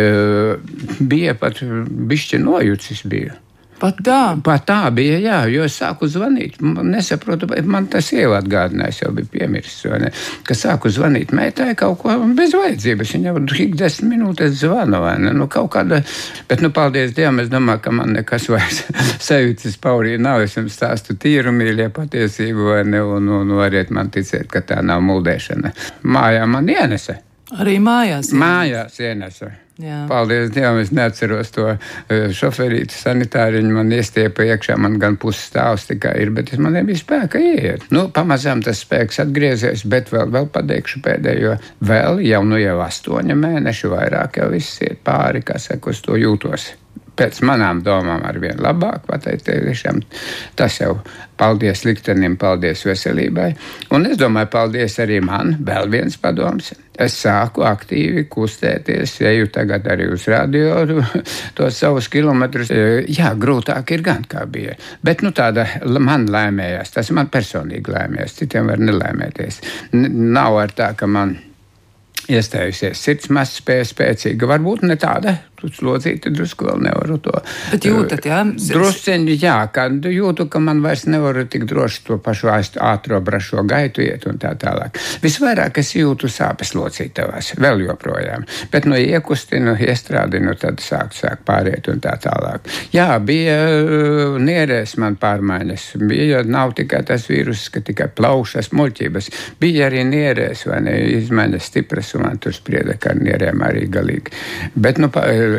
bija pat bišķi nojucis bija. Pat tā. Pat tā bija, jā, jo es sāku zvanīt. Nesaprotu, man tas jau atgādināja, es jau biju piemirsis, ne, ka sāku zvanīt meitai kaut ko bez vajadzības. Viņa jau ik desmit minūtes zvana, vai ne? Nu, kaut kāda, bet, nu, paldies Dievam, es domāju, ka man nekas vairs sajūtas paurī nav. Es jums stāstu tīru mīļie patiesību, vai ne, un, un variet man ticēt, ka tā nav muldēšana. Mājā man ienesa. Arī mājās. Ienesa. Mājās ienesa. Jā. Paldies Dievam, es neatceros to e, šoferītu sanitāriņu. Man iestiepa iekšā, man gan puses stāvs tikai ir, bet man nebija spēka iet. Nu, pamazām tas spēks atgriezies, bet vēl, vēl pateikšu pēdējo. Vēl jau, nu jau astoņi mēneši vairāk jau viss iet pāri, kā saka, uz to jūtos pēc manām domām ar vien labāk. Tiešām, tas jau paldies liktenim, paldies veselībai. Un es domāju, paldies arī man. Vēl viens padoms. Es sāku aktīvi kustēties, eju tagad arī uz radio, tos savus kilometrus. Jā, grūtāk ir gan kā bija. Bet nu, tāda man lēmējās, tas man personīgi lēmējās, citiem var nelēmēties. N nav ar tā, ka man iestājusies sirds mazspēja spēcīga. Varbūt ne tāda slodzīti drusku vēl nevaru to. Bet jūtat, jā? Drusceņi, jā, ka jūtu, ka man vairs nevaru tik droši to pašu ātro brašo gaitu iet un tā tālāk. Visvairāk es jūtu sāpes locītavās, vēl joprojām. Bet no iekustinu, iestrādinu, tad sāk, sāk pāriet un tā tālāk. Jā, bija uh, nierēs man pārmaiņas. Bija, nav tikai tas vīrus, ka tikai plaušas, muļķības. Bija arī nierēs vai ne, izmaiņas stipras un man tur sprieda, ka ar nierēm arī galīgi. Bet, nu,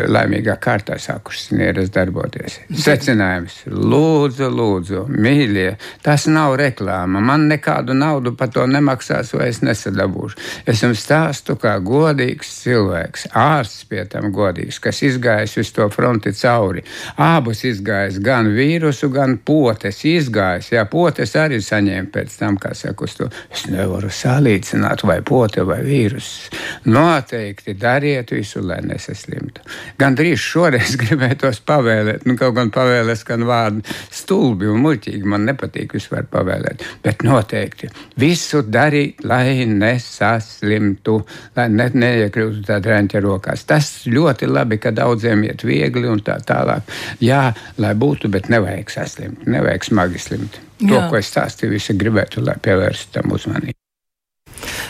laimīgā kārtā sākušas nieras darboties. Secinājums - lūdzu, lūdzu, mīļie, tas nav reklāma. Man nekādu naudu par to nemaksās, vai es nesadabūšu. Es jums stāstu kā godīgs cilvēks, ārsts pie tam godīgs, kas izgājis uz to fronti cauri. Abus izgājis gan vīrusu, gan potes izgājis. Jā, potes arī saņēma pēc tam, kā saka, uz to. Es nevaru salīdzināt, vai pote vai vīrus. Noteikti dariet visu, lai nesaslimtu. Gan drīz šoreiz gribētos pavēlēt, nu kaut gan pavēlēt, skan vārdi stulbi un muļķīgi. Man nepatīk vispār pavēlēt, bet noteikti visu darīt, lai nesaslimtu, lai ne, neiekļūtu tādā rēņķa rokās. Tas ļoti labi, ka daudziem iet viegli un tā tālāk. Jā, lai būtu, bet nevajag saslimt, nevajag smagi slimt. To, Jā. ko es stāstīju, visi gribētu, lai pievērstu tam uzmanību.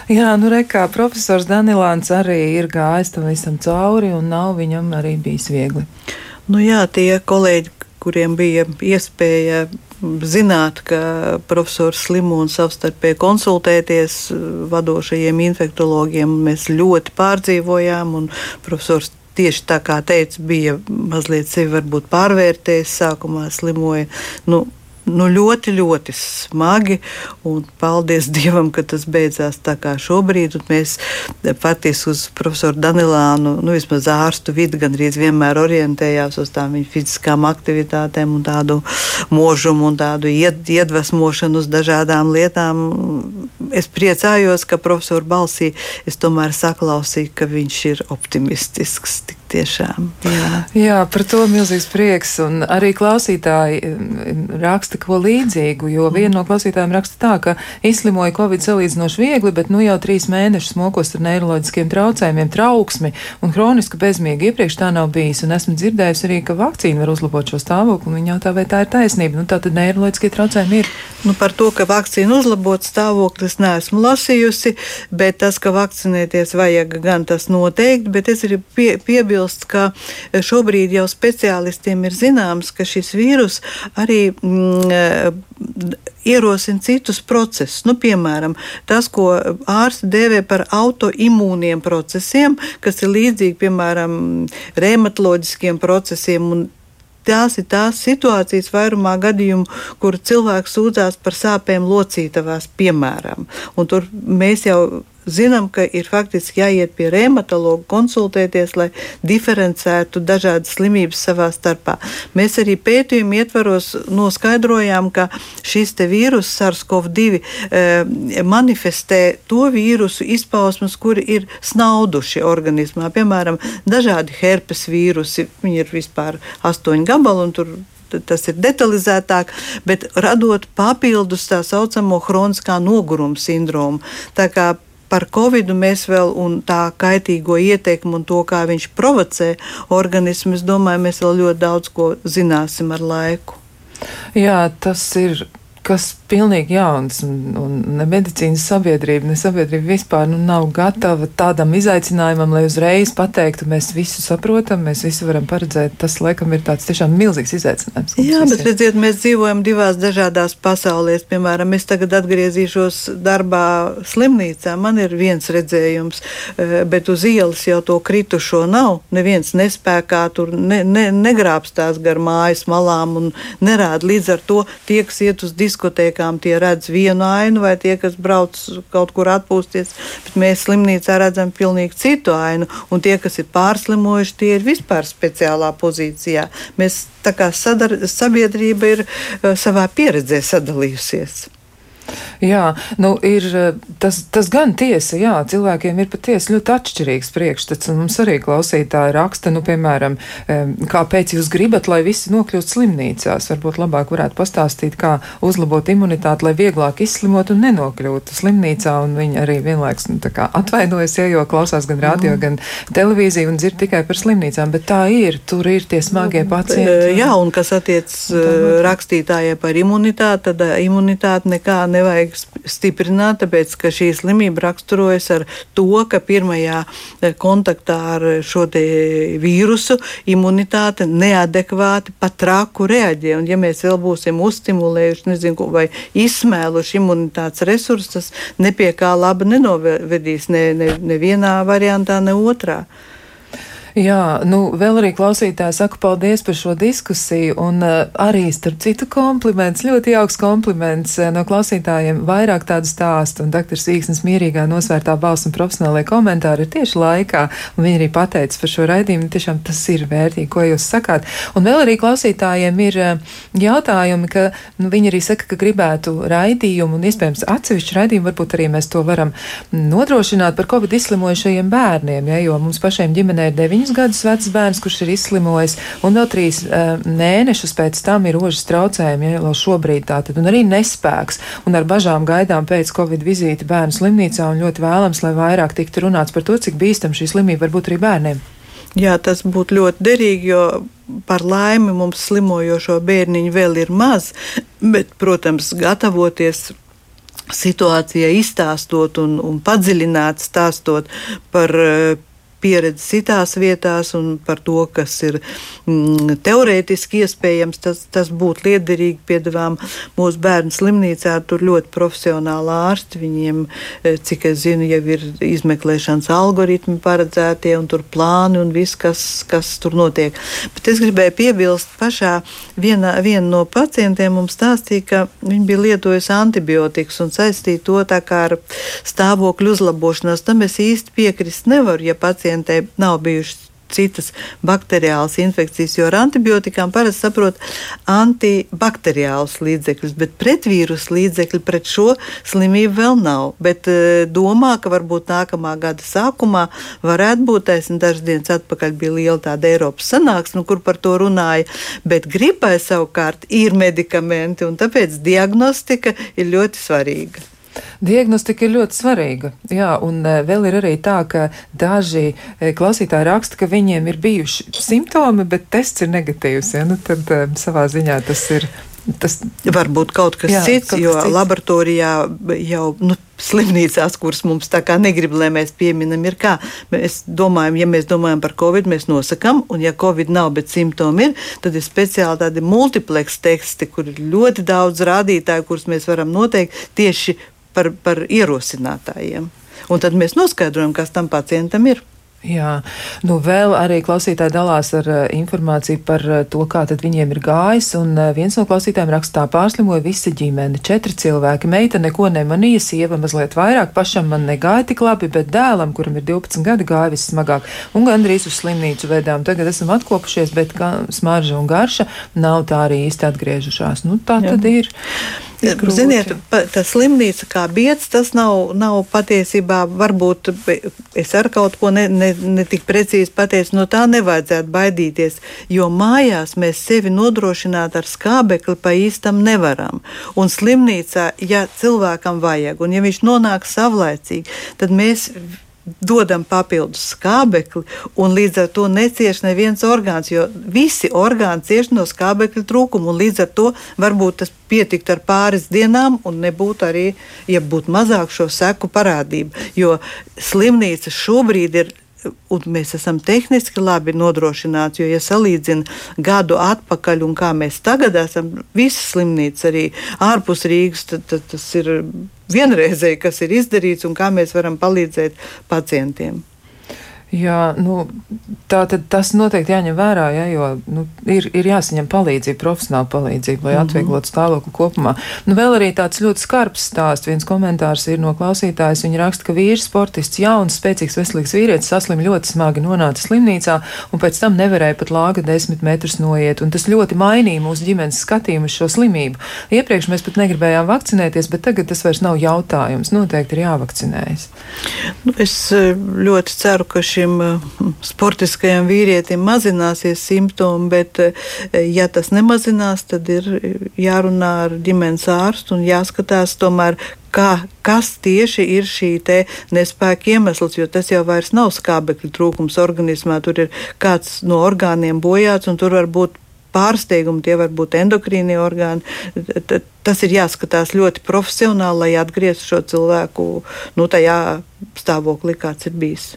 Jā, nu rekā profesors Danilāns arī ir gājis tam visam cauri un nav viņam arī bijis viegli. Nu jā, tie kolēģi, kuriem bija iespēja zināt, ka profesors slimo un savstarpēji konsultēties vadošajiem infektologiem, mēs ļoti pārdzīvojām, profesors tieši tā kā teica, bija mazliet sevi varbūt pārvērtējis, sākumā slimoja. Nu, nu, ļoti, ļoti smagi. Paldies Dievam, ka tas beidzās tā kā šobrīd. Mēs patiesi uz profesoru Danilānu, nu, vismaz ārstu vidi, gandrīz vienmēr orientējās uz tām viņa fiziskām aktivitātēm un tādu mūžumu un tādu ied, iedvesmošanu uz dažādām lietām. Es priecājos, ka profesora balsī es tomēr saklausīju, ka viņš ir optimistisks. Tik tiešām. Jā. jā, par to milzīgs prieks. Un arī klausītāji raksta ko līdzīgu, jo viena no klausītājiem raksta tā, ka izslimoja Covid salīdzinoši viegli, bet nu jau trīs mēnešus mokos ar neiroloģiskiem traucējumiem, trauksmi un hronisku bezmiegu. Iepriekš tā nav bijis, un esmu dzirdējusi arī, ka vakcīna var uzlabot šo stāvokli. Viņa jautā, vai tā ir taisnība. Nu, tā tad neiroloģiskie traucējumi ir. Nu, par to, ka vakcīna uzlabot stāvokli, es neesmu lasījusi, bet tas, ka vakcinēties vajag, gan tas noteikti, bet es arī pie, piebildu piebilst, ka šobrīd jau speciālistiem ir zināms, ka šis vīrus arī mm, eh, ierosina citus procesus. Nu, piemēram, tas, ko ārsti dēvē par autoimūniem procesiem, kas ir līdzīgi, piemēram, reumatoloģiskiem procesiem tās ir tās situācijas, vairumā gadījumu, kur cilvēks sūdzās par sāpēm locītavās, piemēram. Un tur mēs jau zinām, ka ir faktiski jāiet pie reumatologa, konsultēties, lai diferencētu dažādas slimības savā starpā. Mēs arī pētījumu ietvaros noskaidrojām, ka šis vīrus SARS-CoV-2 e, manifestē to vīrusu izpausmes, kuri ir snauduši organismā. Piemēram, dažādi herpes vīrusi, viņi ir vispār astoņi gabali un tur tas ir detalizētāk, bet radot papildus tā saucamo hroniskā noguruma sindromu. Tā kā par covidu mēs vēl un tā kaitīgo ietekmi un to, kā viņš provocē organismu, es domāju, mēs vēl ļoti daudz ko zināsim ar laiku. Jā, tas ir kas pilnīgi jauns, un, un ne medicīnas sabiedrība, ne sabiedrība vispār nu, nav gatava tādam izaicinājumam, lai uzreiz pateiktu, mēs visu saprotam, mēs visu varam paredzēt. Tas, laikam, ir tāds tiešām milzīgs izaicinājums. Jā, bet redziet, mēs dzīvojam divās dažādās pasaulēs. Piemēram, es tagad atgriezīšos darbā slimnīcā, man ir viens redzējums, e, bet uz ielas jau to kritušo nav. Neviens nespēkā tur ne, ne, negrābstās gar mājas malām un nerāda līdz ar to tie, kas iet uz diskusiju diskotēkām tie redz vienu ainu, vai tie, kas brauc kaut kur atpūsties, bet mēs slimnīcā redzam pilnīgi citu ainu, un tie, kas ir pārslimojuši, tie ir vispār speciālā pozīcijā. Mēs tā kā sadar, sabiedrība ir uh, savā pieredzē sadalījusies. Jā, nu ir eh, tas, tas gan tiesa, jā, cilvēkiem ir patiesi ļoti atšķirīgs priekšstats, un mums arī klausītāji raksta, nu, piemēram, kāpēc jūs gribat, lai visi nokļūst slimnīcās. Varbūt labāk varētu pastāstīt, kā uzlabot imunitāti, lai vieglāk izslimot un nenokļūtu slimnīcā, un viņi arī vienlaiks, nu, tā kā atvainojas, ja, jo klausās gan radio, mm. gan televīziju un dzird tikai par slimnīcām, bet tā ir, tur ir tie smagie nu, pacienti. Jā, un kas attiec eh, rakstītājai par imunitāti, tad eh, imunitāte nekā nevajag stiprināt, tāpēc ka šī slimība raksturojas ar to, ka pirmajā eh, kontaktā ar šo vīrusu imunitāte neadekvāti pat traku reaģē. Un, ja mēs vēl būsim uzstimulējuši, nezinu, vai izsmēluši imunitātes resursus, tas nepie kā laba nenovedīs ne, ne, nevienā variantā, ne otrā. Jā, nu vēl arī klausītāji saka paldies par šo diskusiju un uh, arī starp citu kompliments, ļoti jauks kompliments uh, no klausītājiem, vairāk tādu stāstu un doktors Īksnes mierīgā nosvērtā balss un profesionālajie komentāri ir tieši laikā. Un viņi arī pateica par šo raidījumu, tiešām tas ir vērtīgi, ko jūs sakāt. Un vēl arī klausītājiem ir uh, jautājumi, ka nu, viņi arī saka, ka gribētu raidījumu un iespējams atsevišķu raidījumu, varbūt arī mēs to varam nodrošināt par Covid izslimojušajiem bērniem, ja, jo mums pašiem ģimenē ir deviņi deviņus gadus vecs bērns, kurš ir izslimojis, un vēl trīs uh, mēnešus pēc tam ir rožas traucējumi, ja vēl šobrīd tātad, un arī nespēks, un ar bažām gaidām pēc Covid vizīti bērnu slimnīcā, un ļoti vēlams, lai vairāk tiktu runāts par to, cik bīstam šī slimība var būt arī bērniem. Jā, tas būtu ļoti derīgi, jo par laimi mums slimojošo bērniņu vēl ir maz, bet, protams, gatavoties situācijai izstāstot un, un padziļināt stāstot par pieredzi citās vietās un par to, kas ir mm, teorētiski iespējams, tas, tas būtu liederīgi. Piedāvām mūsu bērnu slimnīcā tur ļoti profesionāli ārsti. Viņiem, eh, cik es zinu, jau ir izmeklēšanas algoritmi paredzētie un tur plāni un viss, kas, kas tur notiek. Bet es gribēju piebilst pašā viena, viena no pacientiem mums stāstīja, ka viņi bija lietojusi antibiotikas un saistīja to tā kā ar stāvokļu uzlabošanos. Tam es īsti piekrist nevaru, ja pacients pacientei nav bijušas citas bakteriālas infekcijas, jo ar antibiotikām parasti saprot antibakteriālus līdzekļus, bet pretvīrusu līdzekļu pret šo slimību vēl nav. Bet uh, domā, ka varbūt nākamā gada sākumā varētu būt, es dažas dienas atpakaļ bija liela tāda Eiropas sanāksme, kur par to runāja, bet gripai savukārt ir medikamenti, un tāpēc diagnostika ir ļoti svarīga. Diagnostika ir ļoti svarīga. Jā, un e, vēl ir arī tā, ka daži e, klausītāji raksta, ka viņiem ir bijuši simptomi, bet tests ir negatīvs. Ja? Nu, tad e, savā ziņā tas ir. Tas var būt kaut kas jā, cits, kaut jo kas cits. laboratorijā jau nu, slimnīcās, kuras mums tā kā negrib, lai mēs pieminam, ir kā. Mēs domājam, ja mēs domājam par covid, mēs nosakām, un ja covid nav, bet simptomi ir, tad ir speciāli tādi multipleks teksti, kur ir ļoti daudz rādītāju, kurus mēs varam noteikt tieši par, par ierosinātājiem. Un tad mēs noskaidrojam, kas tam pacientam ir. Jā, nu vēl arī klausītāji dalās ar uh, informāciju par uh, to, kā tad viņiem ir gājis, un uh, viens no klausītājiem rakstā pārslimoja visa ģimene, četri cilvēki, meita neko nemanīja, sieva mazliet vairāk, pašam man negāja tik labi, bet dēlam, kuram ir 12 gadi, gāja vissmagāk, un gandrīz uz slimnīcu vedām. Tagad esam atkopušies, bet smarža un garša nav tā arī īsti atgriežušās. Nu, tā Jā. tad ir. Grūti. Ziniet, tā slimnīca kā biedrs, tas nav, nav patiesībā, varbūt es ar kaut ko ne, ne, ne tik precīzi pateicu, no tā nevajadzētu baidīties, jo mājās mēs sevi nodrošināt ar skābekli pa īstam nevaram. Un slimnīcā, ja cilvēkam vajag, un ja viņš nonāk savlaicīgi, tad mēs dodam papildus skābekli, un līdz ar to necieš neviens orgāns, jo visi orgāni cieš no skābekļa trūkuma, un līdz ar to varbūt tas pietikt ar pāris dienām, un nebūtu arī, ja būtu mazāk šo seku parādību, jo slimnīca šobrīd ir un mēs esam tehniski labi nodrošināti. Jo, ja salīdzinām gadu atpakaļ un kā mēs tagad esam, visas slimnīcas arī ārpus Rīgas, tad, tad tas ir vienreizēji, kas ir izdarīts un kā mēs varam palīdzēt pacientiem. Jā, nu, tā tad tas noteikti jāņem vērā, ja, jo nu, ir, ir jāsaņem palīdzība, profesionāla palīdzība, lai mm -hmm. atvieglotu stāvokli kopumā. Nu, vēl arī tāds ļoti skarbs stāsts. Viens komentārs ir no klausītājas. Viņa raksta, ka vīrs, sportists, jauns, spēcīgs, veselīgs vīrietis saslim ļoti smagi nonāca slimnīcā un pēc tam nevarēja pat lāga desmit metrus noiet. Un tas ļoti mainīja mūsu ģimenes skatījumu uz šo slimību. Iepriekš mēs pat negribējām vakcinēties, bet tagad tas vairs nav jautājums. Noteikti ir jāvakcinējas. Nu, es eh, ļoti ceru, ka šī šim eh, sportiskajam vīrietim mazināsies simptomi, bet, eh, ja tas nemazinās, tad ir jārunā ar ģimenes ārstu un jāskatās tomēr, kā, kas tieši ir šī nespēka iemesls, jo tas jau vairs nav skābekļa trūkums organismā. Tur ir kāds no orgāniem bojāts, un tur var būt pārsteigumi, tie var būt endokrīnie orgāni. Tas ir jāskatās ļoti profesionāli, lai atgrieztu šo cilvēku nu, tajā stāvoklī, kāds ir bijis.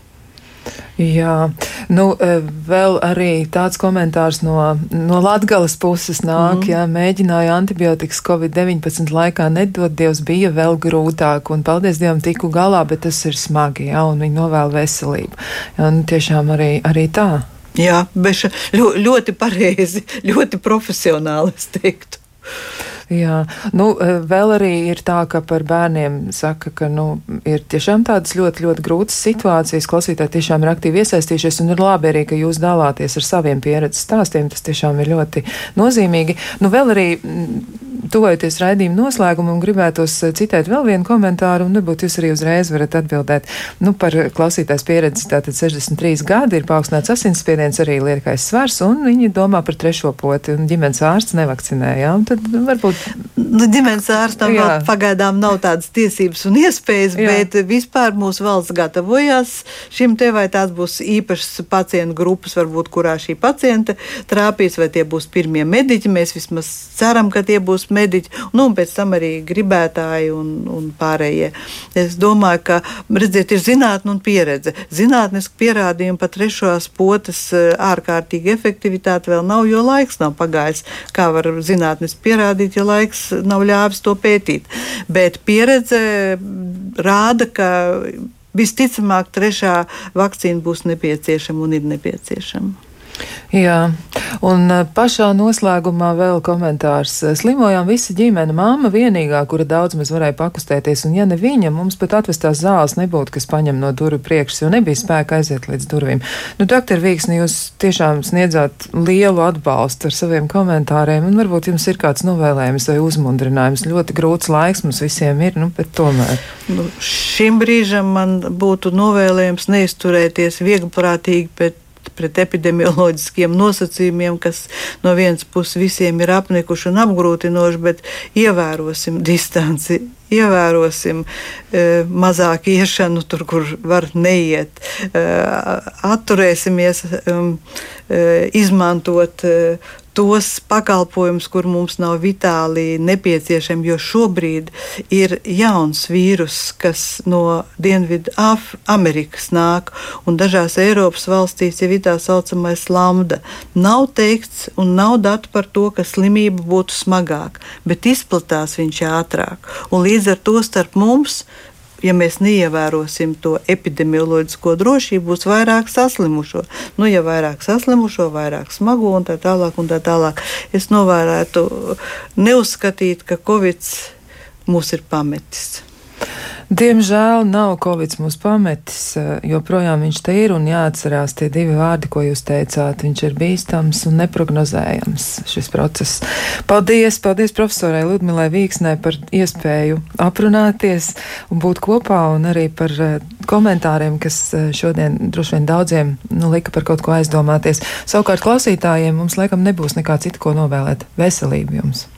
Jā, nu, e, vēl arī tāds komentārs no, no Latgales puses nāk, mm. jā, mēģināja antibiotikas Covid-19 laikā, nedod Dievs, bija vēl grūtāk, un paldies Dievam tiku galā, bet tas ir smagi, jā, un viņi novēl veselību. Jā, nu, tiešām arī, arī tā. Jā, beša, ļoti pareizi, ļoti profesionāli es teiktu. Jā, nu, e, vēl arī ir tā, ka par bērniem saka, ka nu, ir tiešām tādas ļoti, ļoti grūtas situācijas. Klausītāji tiešām ir aktīvi iesaistījušies, un ir labi arī, ka jūs dalāties ar saviem pieredzes stāstiem. Tas tiešām ir ļoti nozīmīgi. Nu, vēl arī tuvojoties raidījuma noslēgumam, gribētos eh, citēt vēl vienu komentāru, un varbūt jūs arī uzreiz varat atbildēt. Nu, par klausītājs pieredzi tātad 63 gadi ir paaugstināts asinsspiediens, arī liekais svars, un viņi domā par trešo poti, un ģimenes ārsts nevakcinēja. Tad varbūt. Nu, ģimenes ārstam vēl pagaidām nav tādas tiesības un iespējas, Jā. bet vispār mūsu valsts gatavojās šim te, vai tās būs īpašas pacientu grupas, varbūt kurā šī pacienta trāpīs, vai tie būs pirmie mediķi. Mēs vismaz ceram, ka tie būs mediķi, nu, un pēc tam arī gribētāji un, un pārējie. Es domāju, ka redziet, ir zinātne un pieredze. Zinātniski pierādījumi par trešās potes eh, ārkārtīgi efektivitāti vēl nav, jo laiks nav pagājis. Kā var zinātniski pierādīt, ja laiks nav ļāvis to pētīt? Bet pieredze rāda, ka visticamāk trešā vakcīna būs nepieciešama un ir nepieciešama. Jā, un eh, pašā noslēgumā vēl komentārs. Slimojām visa ģimene, māma vienīgā, kura daudz mēs varēja pakustēties, un ja ne viņa, mums pat atvestās zāles nebūtu, kas paņem no durvju priekšas, jo nebija spēka aiziet līdz durvīm. Nu, doktor Vīksni, jūs tiešām sniedzāt lielu atbalstu ar saviem komentāriem, un varbūt jums ir kāds novēlējums vai uzmundrinājums. Ļoti grūts laiks mums visiem ir, nu, bet tomēr. Nu, šim brīžam man būtu novēlējums neizturēties vieglprātīgi, bet pret epidemioloģiskiem nosacījumiem, kas no vienas puses visiem ir apnikuši un apgrūtinoši, bet ievērosim distanci. Ievērosim e, mazāk iešanu tur, kur var neiet. E, atturēsimies e, izmantot e, tos pakalpojumus, kur mums nav vitāli nepieciešami, jo šobrīd ir jauns vīrus, kas no Dienvidu Amerikas nāk, un dažās Eiropas valstīs jau ir tā saucamais lambda. Nav teikts un nav datu par to, ka slimība būtu smagāka, bet izplatās viņš ātrāk. Un līdz ar to starp mums ja mēs neievērosim to epidemioloģisko drošību, būs vairāk saslimušo. Nu, ja vairāk saslimušo, vairāk smago un tā tālāk. Un tā tālāk. Es novērētu neuzskatīt, ka Covid mūs ir pametis. Diemžēl nav Covid mūs pametis, eh, joprojām viņš te ir un jāatcerās tie divi vārdi, ko jūs teicāt. Viņš ir bīstams un neprognozējams šis process. Paldies, paldies profesorai Ludmilai Vīksnē par iespēju aprunāties un būt kopā un arī par eh, komentāriem, kas eh, šodien droši vien daudziem nu, lika par kaut ko aizdomāties. Savukārt klausītājiem mums laikam nebūs nekā cita, ko novēlēt. Veselību jums!